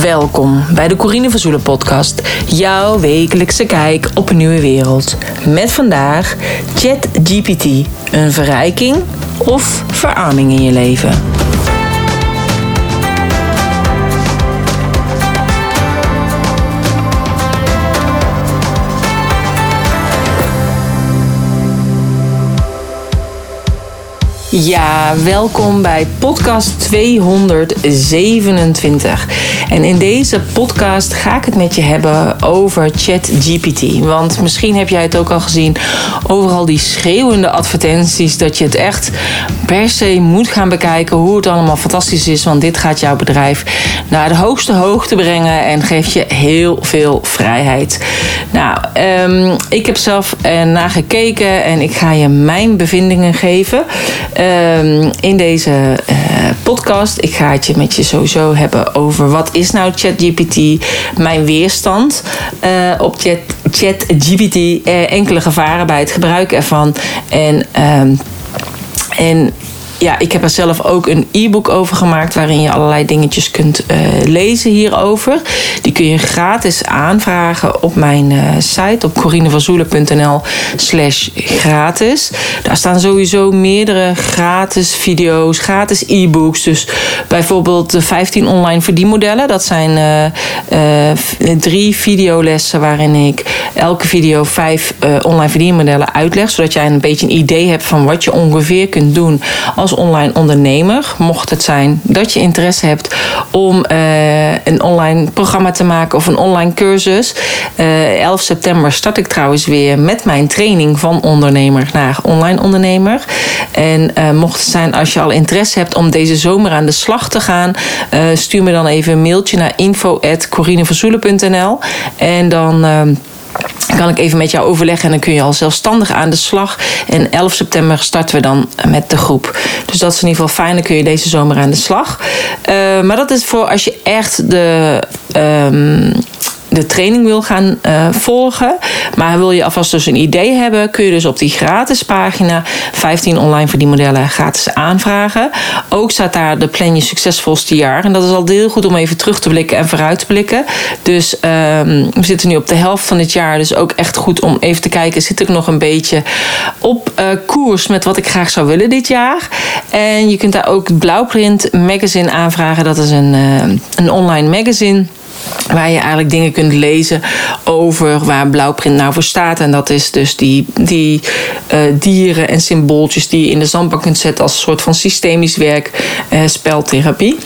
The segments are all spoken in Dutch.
Welkom bij de Corine van Zoelen podcast, jouw wekelijkse kijk op een nieuwe wereld. Met vandaag ChatGPT, een verrijking of verarming in je leven. Ja, welkom bij podcast 227. En in deze podcast ga ik het met je hebben over ChatGPT. Want misschien heb jij het ook al gezien, overal die schreeuwende advertenties dat je het echt per se moet gaan bekijken hoe het allemaal fantastisch is. Want dit gaat jouw bedrijf naar de hoogste hoogte brengen en geeft je heel veel vrijheid. Nou, um, ik heb zelf ernaar gekeken en ik ga je mijn bevindingen geven. Ehm, in deze uh, podcast. Ik ga het je met je sowieso hebben over wat is nou ChatGPT, mijn weerstand uh, op Chat, ChatGPT, uh, enkele gevaren bij het gebruiken ervan en, um, en ja, ik heb er zelf ook een e-book over gemaakt waarin je allerlei dingetjes kunt uh, lezen hierover. Die kun je gratis aanvragen op mijn uh, site op corinevanzoelen.nl slash gratis. Daar staan sowieso meerdere gratis video's, gratis e-books. Dus bijvoorbeeld de 15 online verdienmodellen. Dat zijn uh, drie videolessen waarin ik elke video vijf online verdienmodellen uitleg. Zodat jij een beetje een idee hebt van wat je ongeveer kunt doen als online ondernemer. Mocht het zijn dat je interesse hebt om uh, een online programma te maken of een online cursus. Uh, 11 september start ik trouwens weer met mijn training van ondernemer naar online ondernemer. En uh, mocht het zijn als je al interesse hebt om deze zomer aan de slag te gaan, stuur me dan even een mailtje naar info.corineverzoelen.nl en dan kan ik even met jou overleggen en dan kun je al zelfstandig aan de slag. En 11 september starten we dan met de groep. Dus dat is in ieder geval fijn, dan kun je deze zomer aan de slag. Uh, maar dat is voor als je echt de. Um, de training wil gaan uh, volgen. Maar wil je alvast dus een idee hebben, kun je dus op die gratis pagina 15 online verdienmodellen gratis aanvragen. Ook staat daar de plan je succesvolste jaar. En dat is al heel goed om even terug te blikken en vooruit te blikken. Dus um, we zitten nu op de helft van het jaar. Dus ook echt goed om even te kijken, zit ik nog een beetje op uh, koers met wat ik graag zou willen dit jaar. En je kunt daar ook Blauwprint Magazine aanvragen. Dat is een, uh, een online magazine. Waar je eigenlijk dingen kunt lezen over waar blauwprint nou voor staat. En dat is dus die, die uh, dieren en symbooltjes die je in de zandbak kunt zetten als een soort van systemisch werk, uh, speltherapie.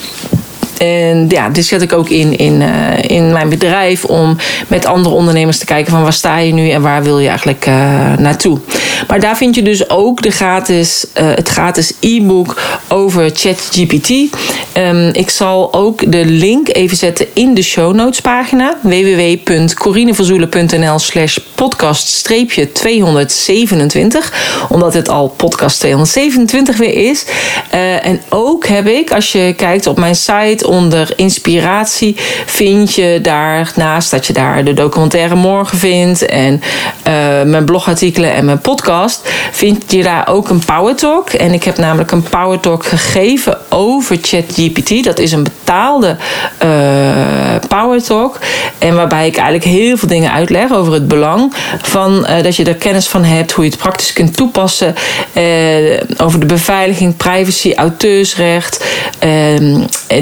En ja, dit zet ik ook in, in, uh, in mijn bedrijf om met andere ondernemers te kijken van waar sta je nu en waar wil je eigenlijk uh, naartoe. Maar daar vind je dus ook de gratis, uh, het gratis e-book over ChatGPT. Um, ik zal ook de link even zetten in de show notes pagina www.corineverzoelen.nl slash podcast 227 omdat het al podcast 227 weer is. en ook heb ik, als je kijkt op mijn site onder inspiratie vind je daarnaast dat je daar de documentaire morgen vindt en uh, mijn blogartikelen en mijn podcast, vind je daar ook een Power Talk. En ik heb namelijk een Power Talk gegeven over ChatGPT. Dat is een betaalde uh, Power Talk. En waarbij ik eigenlijk heel veel dingen uitleg over het belang van uh, dat je er kennis van hebt, hoe je het praktisch kunt toepassen. over de beveiliging, privacy, auteursrecht.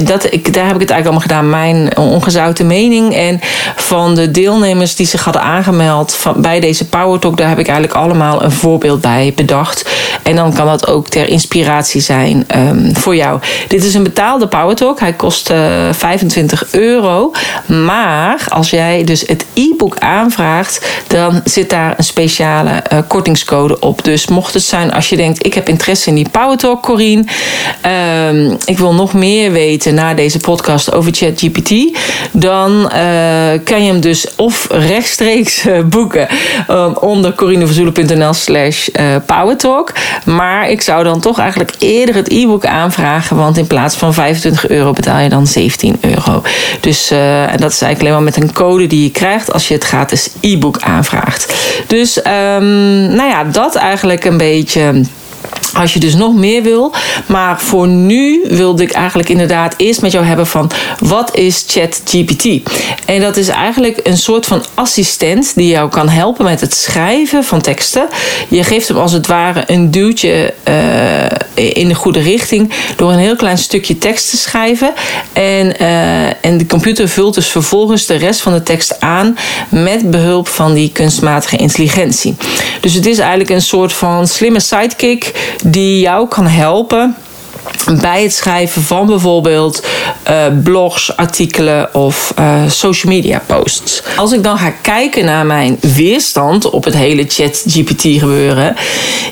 dat, ik, daar heb ik het eigenlijk allemaal gedaan. Mijn ongezouten mening. En van de deelnemers die zich hadden aangemeld van, bij deze Power Talk, daar heb ik eigenlijk allemaal een voorbeeld bij bedacht. En dan kan dat ook ter inspiratie zijn um, voor jou. Dit is een betaalde Power Talk. Hij kost uh, 25 euro. Maar als jij dus het e-book aanvraagt, dan zit daar een speciale uh, kortingscode op. Dus mocht het zijn als je denkt, ik heb interesse in die Power Talk, Corine. Um, ik wil nog meer weten na deze podcast over ChatGPT, dan uh, kan je hem dus of rechtstreeks uh, boeken um, onder corineverzoelen.nl slash uh, powertalk. Maar ik zou dan toch eigenlijk eerder het e-book aanvragen, want in plaats van 25 euro betaal je dan 17 euro. Dus dat is eigenlijk alleen maar met een code die je krijgt als je het gratis e-book aanvraagt. Dus um, nou ja, dat eigenlijk een beetje Als je dus nog meer wil. Maar voor nu wilde ik eigenlijk inderdaad eerst met jou hebben van wat is ChatGPT? En dat is eigenlijk een soort van assistent die jou kan helpen met het schrijven van teksten. Je geeft hem als het ware een duwtje uh, in de goede richting door een heel klein stukje tekst te schrijven. En, uh, en de computer vult dus vervolgens de rest van de tekst aan met behulp van die kunstmatige intelligentie. Dus het is eigenlijk een soort van slimme sidekick die jou kan helpen bij het schrijven van bijvoorbeeld uh, blogs, artikelen of uh, social media posts. Als ik dan ga kijken naar mijn weerstand op het hele chat GPT gebeuren,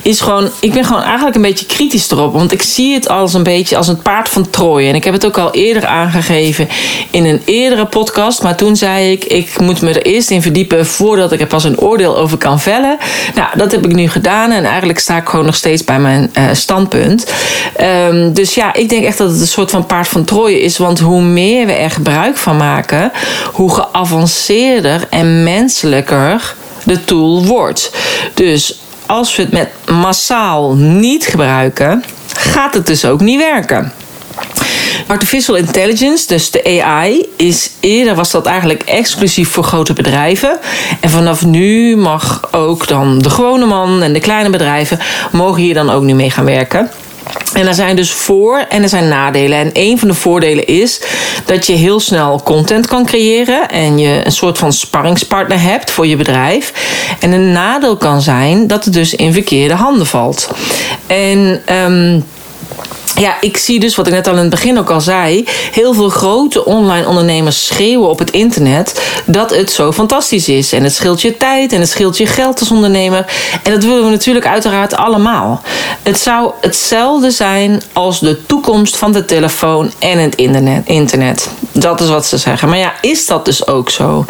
is gewoon, ik ben gewoon eigenlijk een beetje kritisch erop. Want ik zie het als een beetje als een paard van Troje. En ik heb het ook al eerder aangegeven in een eerdere podcast. Maar toen zei ik, ik moet me er eerst in verdiepen voordat ik er pas een oordeel over kan vellen. Nou, dat heb ik nu gedaan. En eigenlijk sta ik gewoon nog steeds bij mijn uh, standpunt. Um, dus ja, ik denk echt dat het een soort van paard van Troje is. Want hoe meer we er gebruik van maken, hoe geavanceerder en menselijker de tool wordt. Dus als we het met massaal niet gebruiken, gaat het dus ook niet werken. Artificial intelligence, dus de AI, is eerder was dat eigenlijk exclusief voor grote bedrijven. En vanaf nu mag ook dan de gewone man en de kleine bedrijven mogen hier dan ook nu mee gaan werken. En er zijn dus voor- en er zijn nadelen. En een van de voordelen is dat je heel snel content kan creëren en je een soort van sparringspartner hebt voor je bedrijf. En een nadeel kan zijn dat het dus in verkeerde handen valt. En um, ja, ik zie dus wat ik net al in het begin ook al zei. Heel veel grote online ondernemers schreeuwen op het internet dat het zo fantastisch is. En het scheelt je tijd en het scheelt je geld als ondernemer. En dat willen we natuurlijk uiteraard allemaal. Het zou hetzelfde zijn als de toekomst van de telefoon en het internet. Dat is wat ze zeggen. Maar ja, is dat dus ook zo?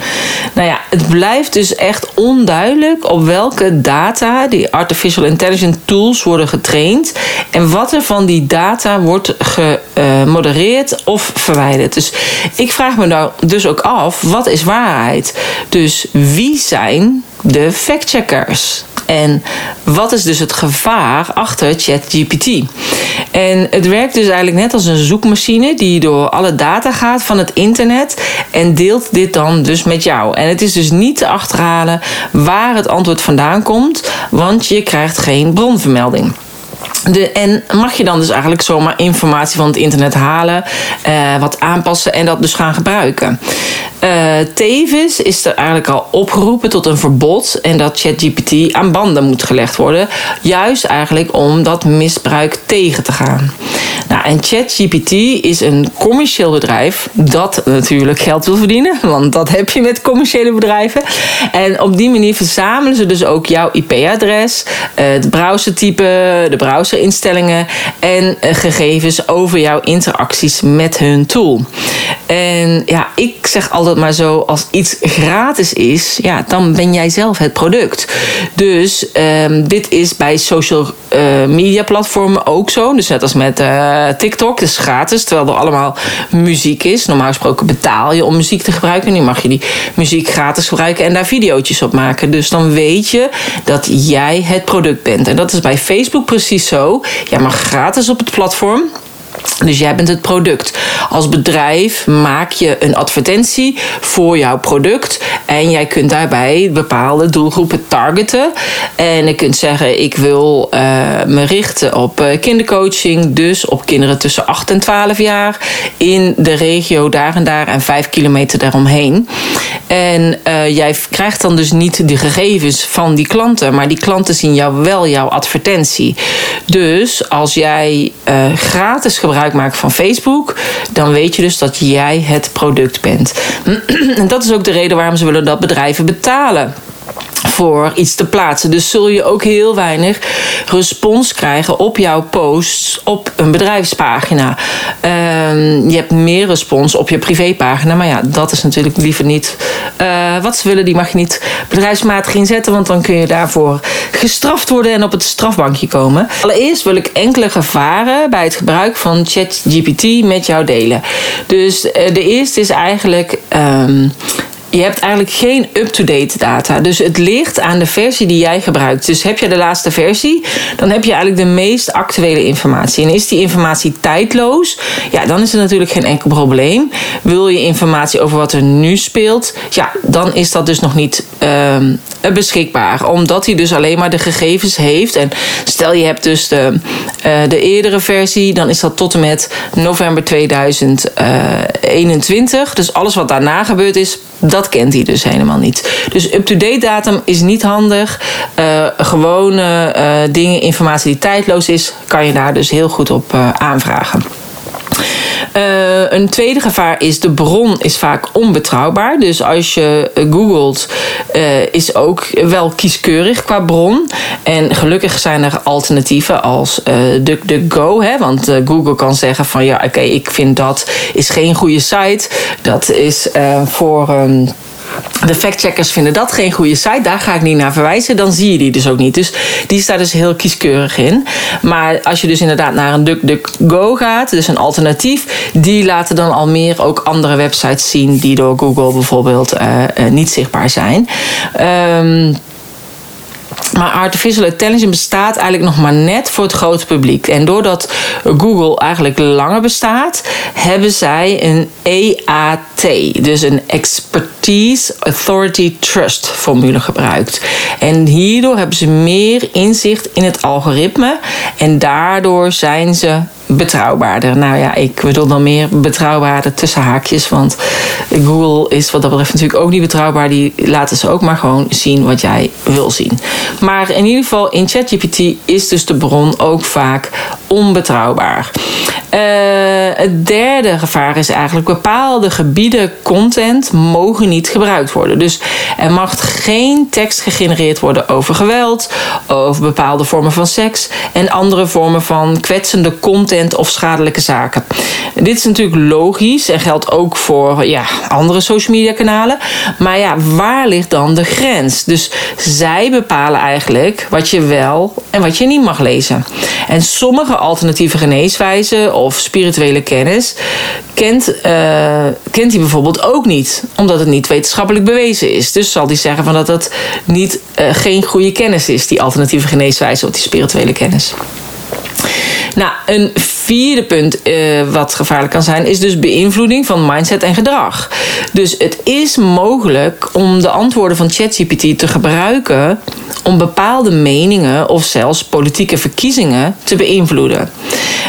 Nou ja, het blijft dus echt onduidelijk op welke data die artificial intelligence tools worden getraind. En wat er van die data data wordt gemodereerd of verwijderd. Dus ik vraag me nou dus ook af, wat is waarheid? Dus wie zijn de factcheckers? En wat is dus het gevaar achter ChatGPT? En het werkt dus eigenlijk net als een zoekmachine die door alle data gaat van het internet en deelt dit dan dus met jou. En het is dus niet te achterhalen waar het antwoord vandaan komt, want je krijgt geen bronvermelding. De, en mag je dan dus eigenlijk zomaar informatie van het internet halen, uh, wat aanpassen en dat dus gaan gebruiken. Uh, tevens is er eigenlijk al opgeroepen tot een verbod en dat ChatGPT aan banden moet gelegd worden. Juist eigenlijk om dat misbruik tegen te gaan. Nou, en ChatGPT is een commercieel bedrijf dat natuurlijk geld wil verdienen, want dat heb je met commerciële bedrijven. En op die manier verzamelen ze dus ook jouw IP-adres, het browsertype, de browserinstellingen en gegevens over jouw interacties met hun tool. En ja, ik zeg altijd maar zo: als iets gratis is, ja, dan ben jij zelf het product. Dus um, dit is bij social uh, media platformen ook zo. Dus net als met uh, TikTok, dus gratis, terwijl er allemaal muziek is. Normaal gesproken betaal je om muziek te gebruiken. Nu mag je die muziek gratis gebruiken en daar video's op maken. Dus dan weet je dat jij het product bent. En dat is bij Facebook precies zo. Jij mag gratis op het platform. Dus jij bent het product. Als bedrijf maak je een advertentie voor jouw product. En jij kunt daarbij bepaalde doelgroepen targeten. En je kunt zeggen: Ik wil uh, me richten op uh, kindercoaching. Dus op kinderen tussen 8 en 12 jaar. In de regio daar en daar en 5 kilometer daaromheen. En uh, jij krijgt dan dus niet de gegevens van die klanten. Maar die klanten zien jou wel jouw advertentie. Dus als jij gratis gebruik maakt van Facebook, dan weet je dus dat jij het product bent. en dat is ook de reden waarom ze willen dat bedrijven betalen voor iets te plaatsen. Dus zul je ook heel weinig respons krijgen op jouw posts op een bedrijfspagina. Uh, je hebt meer respons op je privépagina, maar ja, dat is natuurlijk liever niet uh, wat ze willen. Die mag je niet bedrijfsmatig inzetten, want dan kun je daarvoor gestraft worden en op het strafbankje komen. Allereerst wil ik enkele gevaren bij het gebruik van ChatGPT met jou delen. Dus uh, de eerste is eigenlijk. Um, je hebt eigenlijk geen up-to-date data. Dus het ligt aan de versie die jij gebruikt. Dus heb je de laatste versie, dan heb je eigenlijk de meest actuele informatie. En is die informatie tijdloos, ja, dan is er natuurlijk geen enkel probleem. Wil je informatie over wat er nu speelt, ja, dan is dat dus nog niet uh, beschikbaar. Omdat hij dus alleen maar de gegevens heeft. En stel je hebt dus de, uh, de eerdere versie, dan is dat tot en met november 2021. Dus alles wat daarna gebeurd is, dat kent hij dus helemaal niet. Dus up-to-date datum is niet handig. Uh, gewone uh, dingen, informatie die tijdloos is, kan je daar dus heel goed op uh, aanvragen. Uh, een tweede gevaar is de bron is vaak onbetrouwbaar. Dus als je googelt, uh, is ook wel kieskeurig qua bron. En gelukkig zijn er alternatieven als uh, DuckDuckGo. Hè? Want Google kan zeggen van ja, oké, ik vind dat is geen goede site. Dat is voor. Um, de factcheckers vinden dat geen goede site, daar ga ik niet naar verwijzen, dan zie je die dus ook niet. Dus die staat dus heel kieskeurig in. Maar als je dus inderdaad naar een DuckDuckGo gaat, dus een alternatief, die laten dan al meer ook andere websites zien die door Google bijvoorbeeld uh, uh, niet zichtbaar zijn. Um, maar artificial intelligence bestaat eigenlijk nog maar net voor het grote publiek. En doordat Google eigenlijk langer bestaat, hebben zij een EAT, dus een Expertise Authority Trust formule gebruikt. En hierdoor hebben ze meer inzicht in het algoritme en daardoor zijn ze betrouwbaarder. Nou ja, ik bedoel dan meer betrouwbaarder tussen haakjes. Want Google is wat dat betreft natuurlijk ook niet betrouwbaar. Die laten ze ook maar gewoon zien wat jij wil zien. Maar in ieder geval in ChatGPT is dus de bron ook vaak onbetrouwbaar. Uh, het derde gevaar is eigenlijk bepaalde gebieden content mogen niet gebruikt worden. Dus er mag geen tekst gegenereerd worden over geweld, over bepaalde vormen van seks en andere vormen van kwetsende content of schadelijke zaken. Dit is natuurlijk logisch en geldt ook voor ja, andere social media kanalen. Maar ja, waar ligt dan de grens? Dus zij bepalen eigenlijk wat je wel en wat je niet mag lezen. En sommige alternatieve geneeswijzen of spirituele kennis kent, uh, kent hij bijvoorbeeld ook niet, omdat het niet wetenschappelijk bewezen is. Dus zal hij zeggen van dat het niet, uh, geen goede kennis is, die alternatieve geneeswijze of die spirituele kennis. Nou, een vierde punt uh, wat gevaarlijk kan zijn, is dus beïnvloeding van mindset en gedrag. Dus het is mogelijk om de antwoorden van ChatGPT te gebruiken om bepaalde meningen of zelfs politieke verkiezingen te beïnvloeden.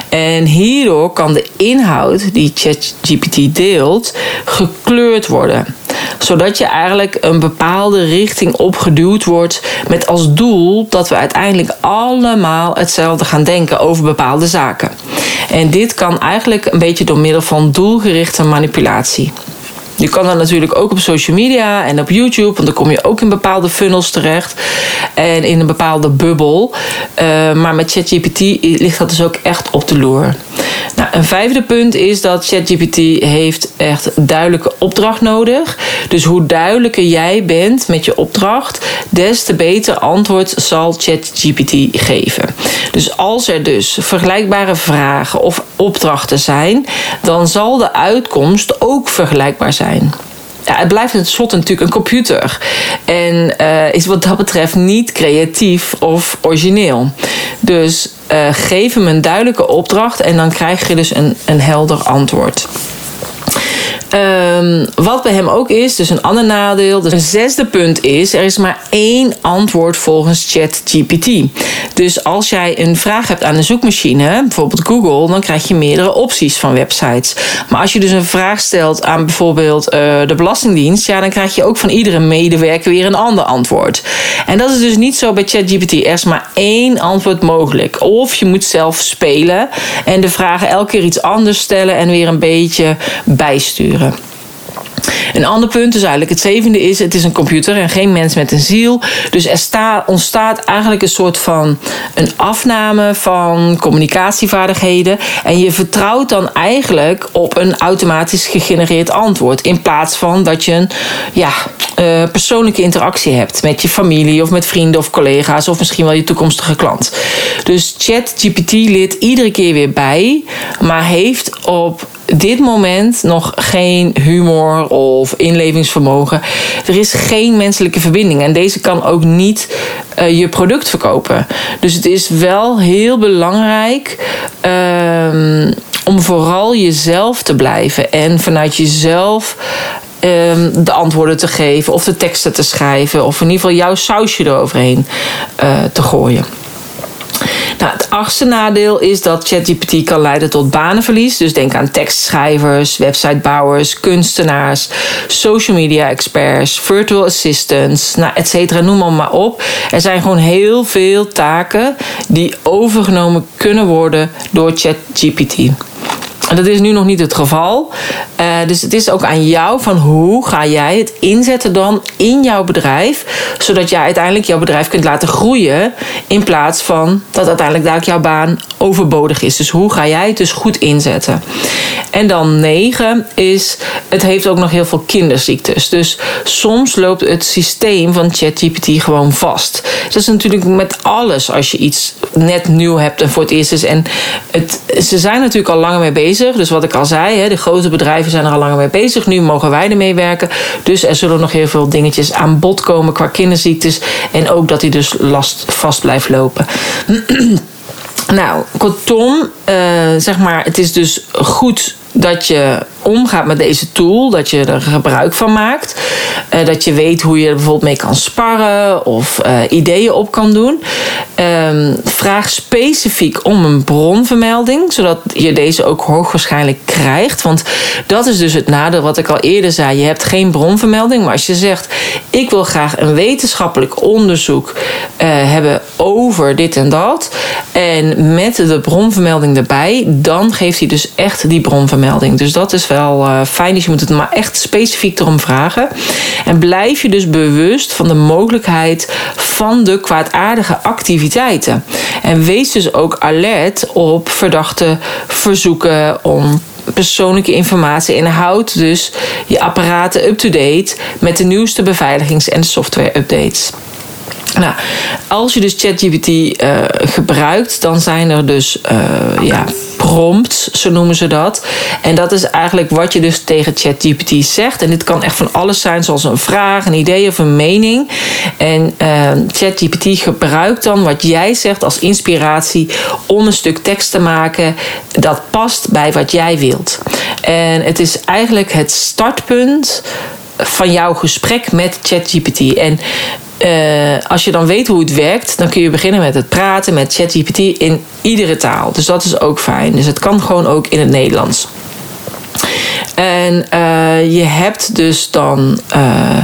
En hierdoor kan de inhoud die ChatGPT deelt gekleurd worden zodat je eigenlijk een bepaalde richting opgeduwd wordt met als doel dat we uiteindelijk allemaal hetzelfde gaan denken over bepaalde zaken. En dit kan eigenlijk een beetje door middel van doelgerichte manipulatie. Je kan dat natuurlijk ook op social media en op YouTube, want dan kom je ook in bepaalde funnels terecht en in een bepaalde bubbel. Uh, maar met ChatGPT ligt dat dus ook echt op de loer. Nou, een vijfde punt is dat ChatGPT heeft echt duidelijke opdracht nodig. Dus hoe duidelijker jij bent met je opdracht, des te beter antwoord zal ChatGPT geven. Dus als er dus vergelijkbare vragen of opdrachten zijn, dan zal de uitkomst ook vergelijkbaar zijn ja, het blijft tenslotte natuurlijk een computer. En uh, is wat dat betreft niet creatief of origineel. Dus uh, geef hem een duidelijke opdracht en dan krijg je dus een, een helder antwoord. Um, wat bij hem ook is, dus een ander nadeel. Dus een zesde punt is, er is maar één antwoord volgens ChatGPT. Dus als jij een vraag hebt aan een zoekmachine, bijvoorbeeld Google, dan krijg je meerdere opties van websites. Maar als je dus een vraag stelt aan bijvoorbeeld uh, de Belastingdienst, ja, dan krijg je ook van iedere medewerker weer een ander antwoord. En dat is dus niet zo bij ChatGPT. Er is maar één antwoord mogelijk. Of je moet zelf spelen en de vragen elke keer iets anders stellen en weer een beetje bijsturen. Een ander punt, dus eigenlijk het zevende is: het is een computer en geen mens met een ziel. Dus er sta, ontstaat eigenlijk een soort van een afname van communicatievaardigheden. En je vertrouwt dan eigenlijk op een automatisch gegenereerd antwoord. In plaats van dat je een, ja, uh, persoonlijke interactie hebt met je familie of met vrienden of collega's of misschien wel je toekomstige klant. Dus ChatGPT leert iedere keer weer bij, maar heeft op dit moment nog geen humor of inlevingsvermogen. Er is geen menselijke verbinding en deze kan ook niet uh, je product verkopen. Dus het is wel heel belangrijk. Uh, om vooral jezelf te blijven en vanuit jezelf um, de antwoorden te geven of de teksten te schrijven of in ieder geval jouw sausje eroverheen uh, te gooien. Nou, het achtste nadeel is dat ChatGPT kan leiden tot banenverlies. Dus denk aan tekstschrijvers, websitebouwers, kunstenaars, social media experts, virtual assistants, nou, et cetera, noem maar op. Er zijn gewoon heel veel taken die overgenomen kunnen worden door ChatGPT. Dat is nu nog niet het geval. Uh, dus het is ook aan jou van hoe ga jij het inzetten dan in jouw bedrijf, zodat jij uiteindelijk jouw bedrijf kunt laten groeien in plaats van dat uiteindelijk daar jouw baan overbodig is. Dus hoe ga jij het dus goed inzetten? En dan negen is, het heeft ook nog heel veel kinderziektes. Dus soms loopt het systeem van ChatGPT gewoon vast. Dat is natuurlijk met alles als je iets net nieuw hebt en voor het eerst is. En het, ze zijn natuurlijk al langer mee bezig. Dus wat ik al zei, de grote bedrijven zijn er al langer mee bezig. Nu mogen wij ermee werken. Dus er zullen nog heel veel dingetjes aan bod komen qua kinderziektes. En ook dat hij dus last vast blijft lopen. Nou, kortom, uh, zeg maar, het is dus goed dat je omgaat met deze tool, dat je er gebruik van maakt. Uh, dat je weet hoe je er bijvoorbeeld mee kan sparren of uh, ideeën op kan doen. Uh, vraag specifiek om een bronvermelding, zodat je deze ook hoogwaarschijnlijk krijgt. Want dat is dus het nadeel wat ik al eerder zei. Je hebt geen bronvermelding, maar als je zegt: Ik wil graag een wetenschappelijk onderzoek uh, hebben over dit en dat. En met de bronvermelding erbij, dan geeft hij dus echt die bronvermelding. Dus dat is wel uh, fijn. Dus je moet het maar echt specifiek erom vragen. En blijf je dus bewust van de mogelijkheid van de kwaadaardige activiteiten. En wees dus ook alert op verdachte verzoeken om persoonlijke informatie en houd dus je apparaten up-to-date met de nieuwste beveiligings- en software-updates. Nou, als je dus ChatGPT uh, gebruikt, dan zijn er dus uh, ja, prompts, zo noemen ze dat. En dat is eigenlijk wat je dus tegen ChatGPT zegt. En dit kan echt van alles zijn, zoals een vraag, een idee of een mening. En uh, ChatGPT gebruikt dan wat jij zegt als inspiratie om een stuk tekst te maken dat past bij wat jij wilt. En het is eigenlijk het startpunt van jouw gesprek met ChatGPT. En uh, als je dan weet hoe het werkt, dan kun je beginnen met het praten met ChatGPT in iedere taal. Dus dat is ook fijn. Dus het kan gewoon ook in het Nederlands. En uh, je hebt dus dan uh,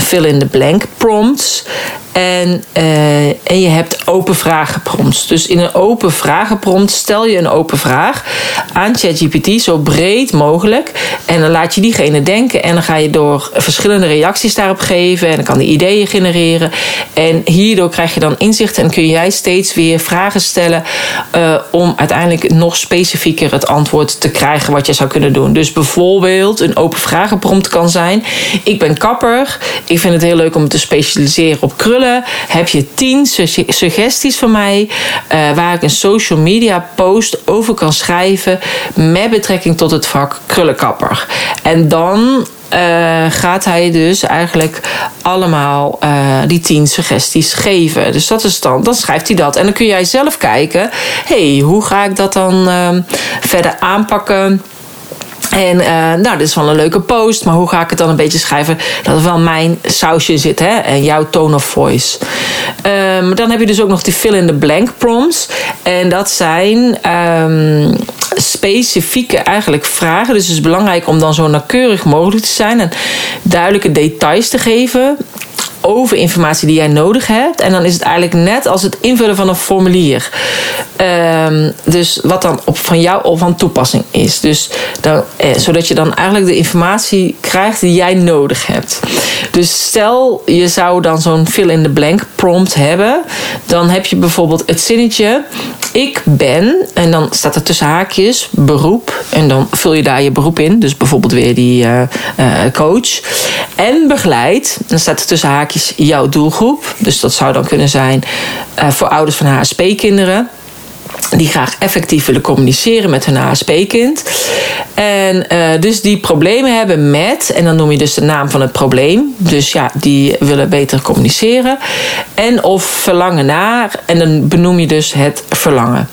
fill in the blank prompts. En, uh, en je hebt open vragenprompts. Dus in een open vragenprompt stel je een open vraag aan ChatGPT zo breed mogelijk. En dan laat je diegene denken. En dan ga je door verschillende reacties daarop geven. En dan kan die ideeën genereren. En hierdoor krijg je dan inzicht. En kun jij steeds weer vragen stellen. Uh, om uiteindelijk nog specifieker het antwoord te krijgen wat je zou kunnen doen. Dus bijvoorbeeld een open vragenprompt kan zijn. Ik ben kapper. Ik vind het heel leuk om te specialiseren op krullen heb je tien suggesties van mij uh, waar ik een social media post over kan schrijven met betrekking tot het vak krullenkapper. En dan uh, gaat hij dus eigenlijk allemaal uh, die tien suggesties geven. Dus dat is dan, dan schrijft hij dat. En dan kun jij zelf kijken, hey, hoe ga ik dat dan uh, verder aanpakken? En uh, nou, dit is wel een leuke post, maar hoe ga ik het dan een beetje schrijven dat er wel mijn sausje zit hè? en jouw tone of voice. Um, dan heb je dus ook nog die fill-in-the-blank prompts. En dat zijn um, specifieke eigenlijk vragen. Dus het is belangrijk om dan zo nauwkeurig mogelijk te zijn en duidelijke details te geven over informatie die jij nodig hebt. En dan is het eigenlijk net als het invullen van een formulier. Um, dus wat dan op, van jou of van toepassing is. Dus dan, eh, zodat je dan eigenlijk de informatie krijgt die jij nodig hebt. Dus stel je zou dan zo'n fill-in-the-blank prompt hebben. Dan heb je bijvoorbeeld het zinnetje: Ik ben, en dan staat er tussen haakjes beroep. En dan vul je daar je beroep in. Dus bijvoorbeeld weer die uh, uh, coach. en begeleid. Dan staat er tussen haakjes jouw doelgroep. Dus dat zou dan kunnen zijn uh, voor ouders van HSP-kinderen die graag effectief willen communiceren met hun HSP-kind. En uh, dus die problemen hebben met, en dan noem je dus de naam van het probleem. Dus ja, die willen beter communiceren. En of verlangen naar, en dan benoem je dus het verlangen.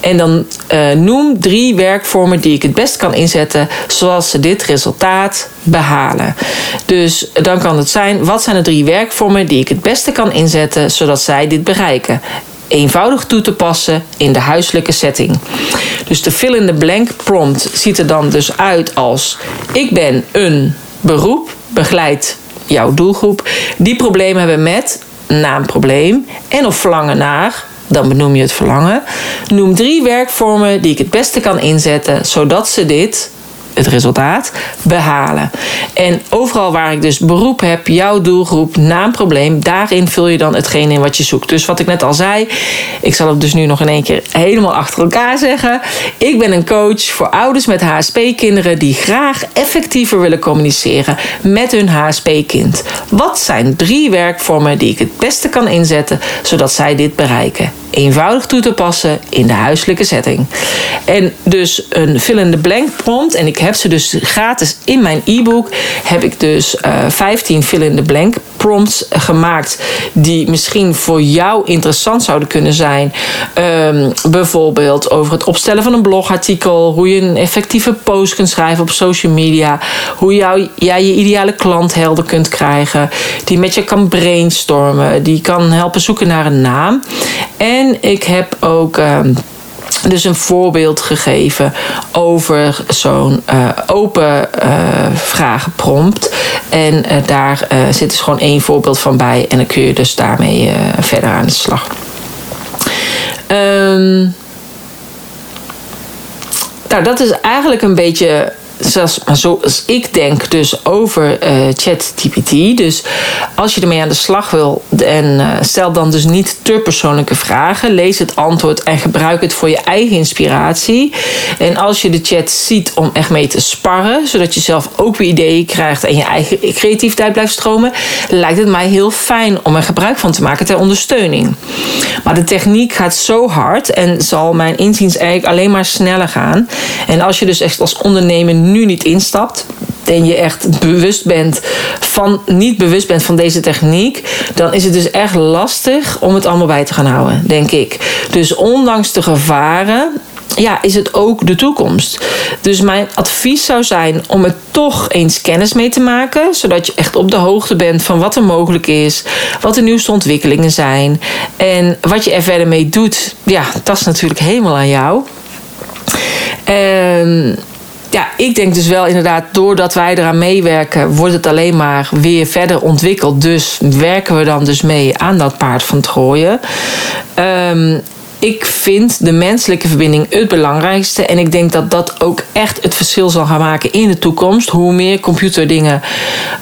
En dan uh, noem drie werkvormen die ik het best kan inzetten, zoals ze dit resultaat behalen. Dus dan kan het zijn: wat zijn de drie werkvormen die ik het beste kan inzetten, zodat zij dit bereiken? Eenvoudig toe te passen in de huiselijke setting. Dus de fill-in-the blank prompt ziet er dan dus uit als: Ik ben een beroep, begeleid jouw doelgroep, die problemen hebben met naamprobleem en of verlangen naar. Dan benoem je het verlangen. Noem drie werkvormen die ik het beste kan inzetten, zodat ze dit het resultaat behalen. En overal waar ik dus beroep heb, jouw doelgroep, naamprobleem, daarin vul je dan hetgeen in wat je zoekt. Dus wat ik net al zei, ik zal het dus nu nog in één keer helemaal achter elkaar zeggen. Ik ben een coach voor ouders met HSP-kinderen die graag effectiever willen communiceren met hun HSP-kind. Wat zijn drie werkvormen die ik het beste kan inzetten zodat zij dit bereiken? Eenvoudig toe te passen in de huiselijke setting. En dus een fill-in-the blank prompt. En ik heb ze dus gratis in mijn e-book. Heb ik dus uh, 15 fill-in-the blank prompts gemaakt. Die misschien voor jou interessant zouden kunnen zijn. Um, bijvoorbeeld over het opstellen van een blogartikel. Hoe je een effectieve post kunt schrijven op social media. Hoe jou, jij je ideale klant helder kunt krijgen. Die met je kan brainstormen. Die kan helpen zoeken naar een naam. En ik heb ook. Um, dus een voorbeeld gegeven over zo'n uh, open uh, vragenprompt. En uh, daar zit dus gewoon één voorbeeld van bij. En dan kun je dus daarmee verder aan de slag. Um, nou, dat is eigenlijk een beetje zoals, zoals ik denk dus over uh, ChatGPT. Dus als je ermee aan de slag wil en uh, stel dan dus niet te persoonlijke vragen. Lees het antwoord en gebruik het voor je eigen inspiratie. En als je de chat ziet om echt mee te sparren, zodat je zelf ook weer ideeën krijgt en je eigen creativiteit blijft stromen, lijkt het mij heel fijn om er gebruik van te maken ter ondersteuning. Maar de techniek gaat zo hard en zal mijn inziens eigenlijk alleen maar sneller gaan. En als je dus echt als ondernemer nu niet instapt en je echt bewust bent van, niet bewust bent van deze techniek, dan is het dus echt lastig om het allemaal bij te gaan houden, denk ik. Dus ondanks de gevaren ja, is het ook de toekomst. Dus mijn advies zou zijn om er toch eens kennis mee te maken, zodat je echt op de hoogte bent van wat er mogelijk is, wat de nieuwste ontwikkelingen zijn en wat je er verder mee doet. Ja, dat is natuurlijk helemaal aan jou. En ja, ik denk dus wel inderdaad, doordat wij eraan meewerken, wordt het alleen maar weer verder ontwikkeld. Dus werken we dan dus mee aan dat paard van Troje. Um, ik vind de menselijke verbinding het belangrijkste. En ik denk dat dat ook echt het verschil zal gaan maken in de toekomst. Hoe meer computerdingen.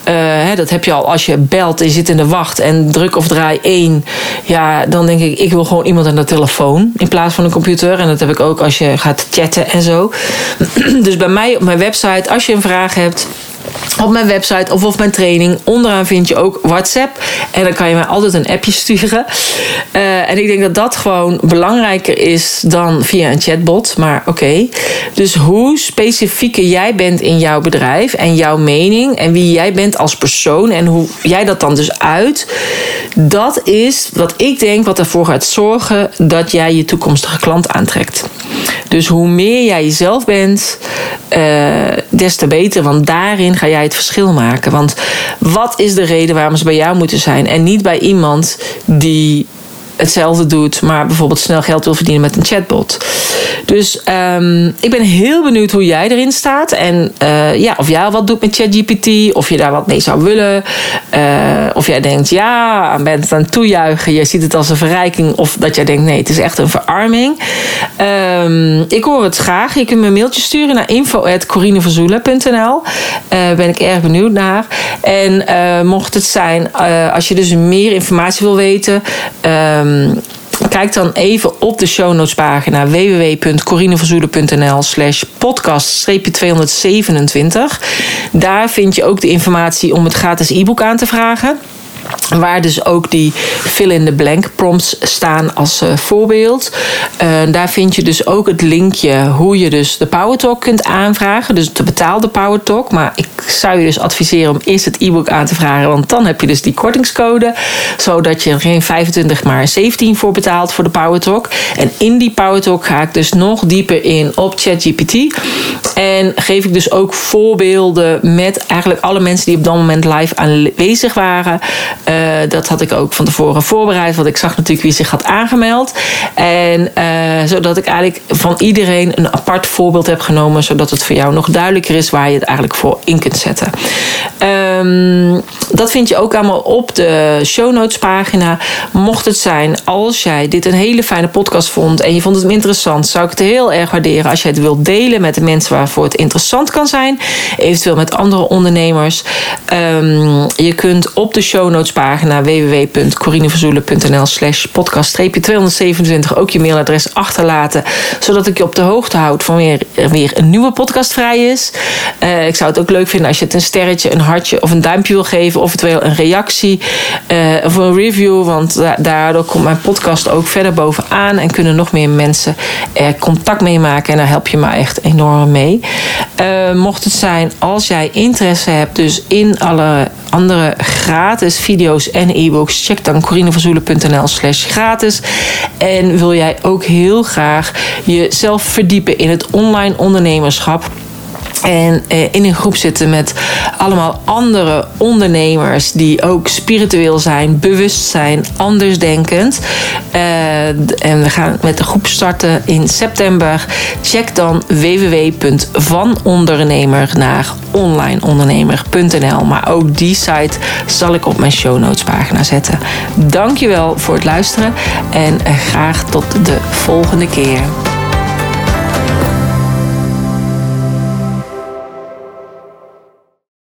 Hè, dat heb je al als je belt en zit in de wacht en druk of draai één. Ja, dan denk ik, ik wil gewoon iemand aan de telefoon in plaats van een computer. En dat heb ik ook als je gaat chatten en zo. dus bij mij op mijn website, als je een vraag hebt op mijn website of op mijn training. Onderaan vind je ook WhatsApp. En dan kan je mij altijd een appje sturen. Uh, en ik denk dat dat gewoon belangrijker is dan via een chatbot. Maar oké. Dus hoe specifieker jij bent in jouw bedrijf en jouw mening en wie jij bent als persoon en hoe jij dat dan dus uit. Dat is wat ik denk wat ervoor gaat zorgen dat jij je toekomstige klant aantrekt. Dus hoe meer jij jezelf bent, uh, des te beter. Want daarin ga jij het verschil maken. Want wat is de reden waarom ze bij jou moeten zijn en niet bij iemand die hetzelfde doet, maar bijvoorbeeld snel geld wil verdienen met een chatbot. Dus um, ik ben heel benieuwd hoe jij erin staat. En uh, ja, of jij wat doet met ChatGPT, of je daar wat mee zou willen. Uh, of jij denkt, ja, bent het aan het toejuichen, je ziet het als een verrijking. Of dat jij denkt, nee, het is echt een verarming. Um, ik hoor het graag. Je kunt me een mailtje sturen naar info.corineverzoelen.nl. Uh, ben ik erg benieuwd naar. En mocht het zijn, als je dus meer informatie wil weten. Um, Kijk dan even op de show notes pagina www.corineverzoelen.nl slash podcast 227. Daar vind je ook de informatie om het gratis e-book aan te vragen. Waar dus ook die fill-in-the-blank prompts staan als uh, voorbeeld. Uh, daar vind je dus ook het linkje hoe je dus de Power Talk kunt aanvragen. Dus de betaalde Power Talk. Maar ik zou je dus adviseren om eerst het e-book aan te vragen. Want dan heb je dus die kortingscode. Zodat je er geen 25 maar 17 voor betaalt voor de Power Talk. En in die Power Talk ga ik dus nog dieper in op ChatGPT. En geef ik dus ook voorbeelden met eigenlijk alle mensen die op dat moment live aanwezig waren. Uh, dat had ik ook van tevoren voorbereid, want ik zag natuurlijk wie zich had aangemeld. En uh, zodat ik eigenlijk van iedereen een apart voorbeeld heb genomen, zodat het voor jou nog duidelijker is waar je het eigenlijk voor in kunt zetten. Um, dat vind je ook allemaal op de show notes pagina. Mocht het zijn, als jij dit een hele fijne podcast vond en je vond het interessant, zou ik het heel erg waarderen als jij het wilt delen met de mensen waarvoor het interessant kan zijn. Eventueel met andere ondernemers. Um, je kunt op de show notes pagina www.corineverzoelen.nl slash podcast 227 ook je mailadres achterlaten. Zodat ik je op de hoogte houd van weer, weer een nieuwe podcast vrij is. Uh, ik zou het ook leuk vinden als je het een sterretje, een hartje of een duimpje wil geven. Eventueel een reactie uh, of een review. Want da daardoor komt mijn podcast ook verder bovenaan. En kunnen nog meer mensen er contact mee maken. En daar help je me echt enorm mee. Uh, mocht het zijn als jij interesse hebt dus in alle andere gratis video's en e-books, check dan corineverzoelen.nl slash gratis. En wil jij ook heel graag jezelf verdiepen in het online ondernemerschap en eh, in een groep zitten met allemaal andere ondernemers die ook spiritueel zijn, bewust zijn, andersdenkend. Uh, en we gaan met de groep starten in september. Check dan www.vanondernemer naar onlineondernemer.nl. Maar ook die site zal ik op mijn show notes pagina zetten. Dankjewel voor het luisteren en graag tot de volgende keer.